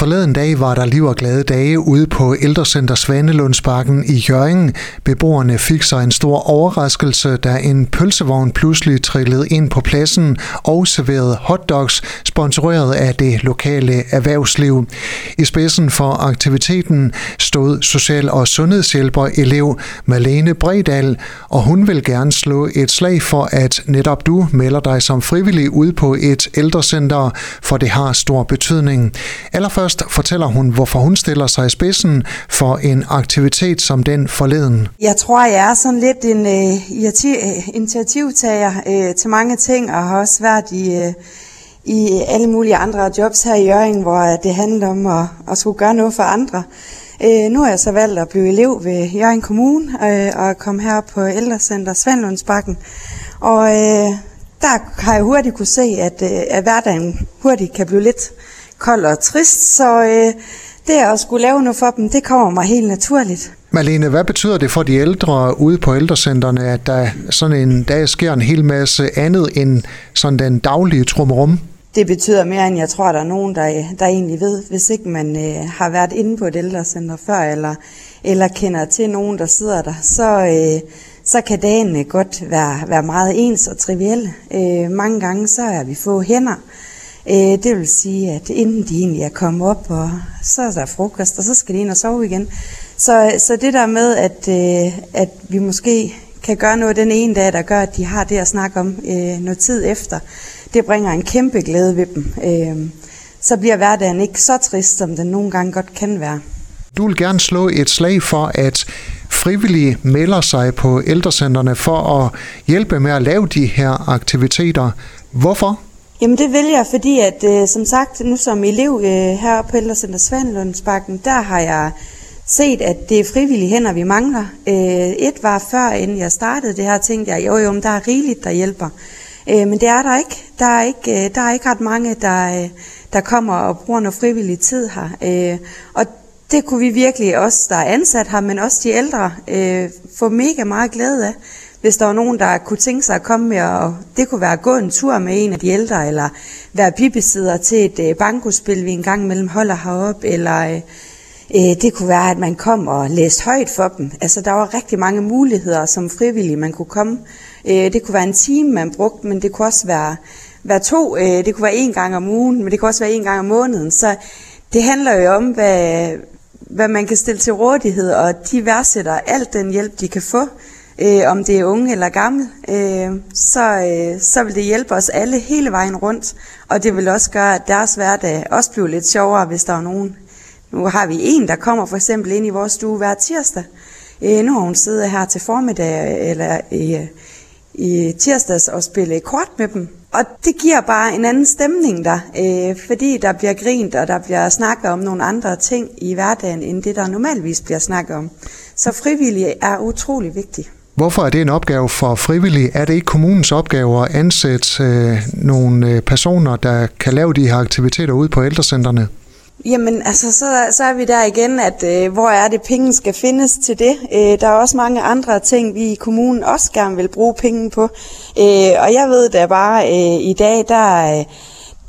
Forleden dag var der liv og glade dage ude på Ældrecenter Svanelundsparken i Jørgen. Beboerne fik sig en stor overraskelse, da en pølsevogn pludselig trillede ind på pladsen og serverede hotdogs, sponsoreret af det lokale erhvervsliv. I spidsen for aktiviteten stod social- og sundhedshjælper elev Malene Bredal, og hun vil gerne slå et slag for, at netop du melder dig som frivillig ud på et ældrecenter, for det har stor betydning. Allerførst fortæller hun, hvorfor hun stiller sig i spidsen for en aktivitet som den forleden. Jeg tror, jeg er sådan lidt en uh, initiativtager uh, til mange ting, og har også været i, uh, i alle mulige andre jobs her i Jørgen, hvor det handler om at, at skulle gøre noget for andre. Uh, nu har jeg så valgt at blive elev ved Jørgen Kommune uh, og komme her på ældrecenter Svendlundsbakken. Og uh, der har jeg hurtigt kunne se, at, uh, at hverdagen hurtigt kan blive lidt kold og trist, så øh, det at skulle lave noget for dem, det kommer mig helt naturligt. Malene, hvad betyder det for de ældre ude på ældrecenterne, at der sådan en dag sker en hel masse andet end sådan den daglige trumrum? Det betyder mere, end jeg tror, der er nogen, der, der egentlig ved, hvis ikke man øh, har været inde på et ældrecenter før, eller, eller kender til nogen, der sidder der, så, øh, så kan dagen godt være, være meget ens og trivielle. Øh, mange gange så er vi få hænder, Øh, det vil sige, at inden de egentlig er kommet op, og så er der frokost, og så skal de ind og sove igen. Så, så det der med, at, øh, at vi måske kan gøre noget den ene dag, der gør, at de har det at snakke om øh, noget tid efter, det bringer en kæmpe glæde ved dem. Øh, så bliver hverdagen ikke så trist, som den nogle gange godt kan være. Du vil gerne slå et slag for, at frivillige melder sig på ældrecenterne for at hjælpe med at lave de her aktiviteter. Hvorfor? Jamen det vil jeg, fordi at øh, som sagt, nu som elev øh, her på Ældrecenter Svanlundsbakken, der har jeg set, at det er frivillige hænder, vi mangler. Øh, et var før, inden jeg startede det her, tænkte jeg, jo jo, men der er rigeligt, der hjælper. Øh, men det er der ikke. Der er ikke, øh, der er ikke ret mange, der, øh, der kommer og bruger noget frivillig tid her. Øh, og det kunne vi virkelig også, der er ansat her, men også de ældre, øh, få mega meget glæde af hvis der var nogen, der kunne tænke sig at komme med, og det kunne være at gå en tur med en af de ældre, eller være bibesidder til et øh, bankospil, vi engang mellem holder heroppe, eller øh, øh, det kunne være, at man kom og læste højt for dem. Altså, der var rigtig mange muligheder som frivillig, man kunne komme. Øh, det kunne være en time, man brugte, men det kunne også være, være to. Øh, det kunne være en gang om ugen, men det kunne også være en gang om måneden. Så det handler jo om, hvad, hvad man kan stille til rådighed, og de værdsætter alt den hjælp, de kan få øh, om det er unge eller gammel, øh, så, øh, så vil det hjælpe os alle hele vejen rundt, og det vil også gøre, at deres hverdag også bliver lidt sjovere, hvis der er nogen. Nu har vi en, der kommer for eksempel ind i vores stue hver tirsdag. Øh, nu har hun siddet her til formiddag eller i, i tirsdags og spillet kort med dem. Og det giver bare en anden stemning der, øh, fordi der bliver grint, og der bliver snakket om nogle andre ting i hverdagen, end det der normalvis bliver snakket om. Så frivillige er utrolig vigtigt. Hvorfor er det en opgave for frivillige? Er det ikke kommunens opgave at ansætte øh, nogle øh, personer, der kan lave de her aktiviteter ude på ældrecentrene? Jamen, altså, så, så er vi der igen, at øh, hvor er det, penge skal findes til det? Øh, der er også mange andre ting, vi i kommunen også gerne vil bruge penge på. Øh, og jeg ved da bare, øh, i dag, der... Øh,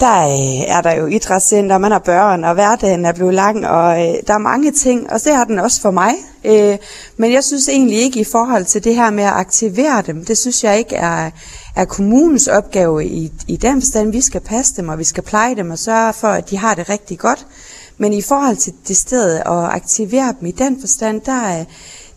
der øh, er der jo idrætscenter, man har børn, og hverdagen er blevet lang, og øh, der er mange ting, og det har den også for mig. Øh, men jeg synes egentlig ikke i forhold til det her med at aktivere dem, det synes jeg ikke er, er kommunens opgave i, i den forstand. Vi skal passe dem, og vi skal pleje dem og sørge for, at de har det rigtig godt. Men i forhold til det sted at aktivere dem i den forstand, der,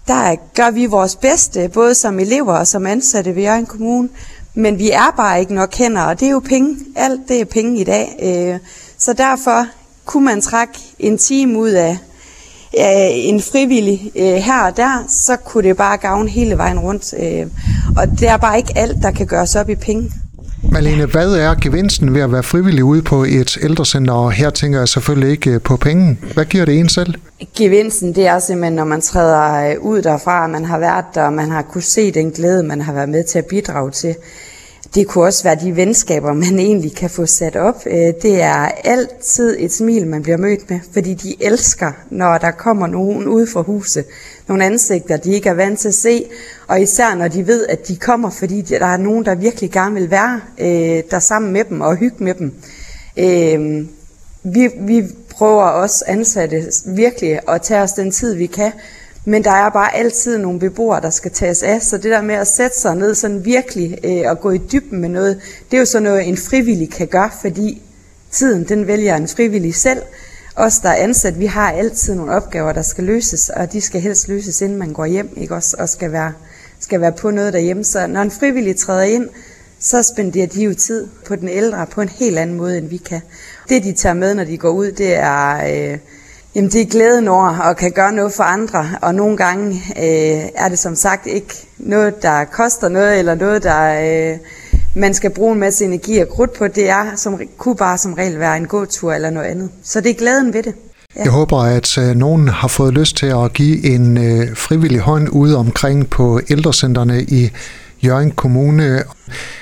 der gør vi vores bedste, både som elever og som ansatte ved Jørgen Kommune. Men vi er bare ikke nok hænder, og det er jo penge. Alt det er penge i dag. Øh, så derfor kunne man trække en time ud af en frivillig øh, her og der, så kunne det bare gavne hele vejen rundt. Øh, og det er bare ikke alt, der kan gøres op i penge. Malene, hvad er gevinsten ved at være frivillig ude på et ældrecenter? Og her tænker jeg selvfølgelig ikke på penge. Hvad giver det en selv? Gevinsten, det er simpelthen, når man træder ud derfra, man har været der, og man har kunne se den glæde, man har været med til at bidrage til. Det kunne også være de venskaber, man egentlig kan få sat op. Øh, det er altid et smil, man bliver mødt med, fordi de elsker, når der kommer nogen ud fra huset. Nogle ansigter, de ikke er vant til at se, og især når de ved, at de kommer, fordi der er nogen, der virkelig gerne vil være øh, der sammen med dem og hygge med dem. Øh, vi, vi prøver også ansatte virkelig at tage os den tid, vi kan. Men der er bare altid nogle beboere, der skal tages af, så det der med at sætte sig ned sådan virkelig øh, og gå i dybden med noget, det er jo sådan noget, en frivillig kan gøre, fordi tiden, den vælger en frivillig selv. Os, der er ansat, vi har altid nogle opgaver, der skal løses, og de skal helst løses, inden man går hjem, ikke også, og skal være, skal være på noget derhjemme. Så når en frivillig træder ind, så spenderer de jo tid på den ældre på en helt anden måde, end vi kan. Det, de tager med, når de går ud, det er, øh, jamen, det er glæden over at kan gøre noget for andre. Og nogle gange øh, er det som sagt ikke noget, der koster noget, eller noget, der øh, man skal bruge en masse energi og krudt på. Det er som, kunne bare som regel være en gåtur eller noget andet. Så det er glæden ved det. Ja. Jeg håber, at øh, nogen har fået lyst til at give en øh, frivillig hånd ude omkring på ældrecentrene i Jørgen Kommune.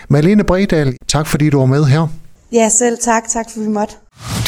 Malene Bredal, tak fordi du var med her. Ja, selv tak. Tak for vi måtte.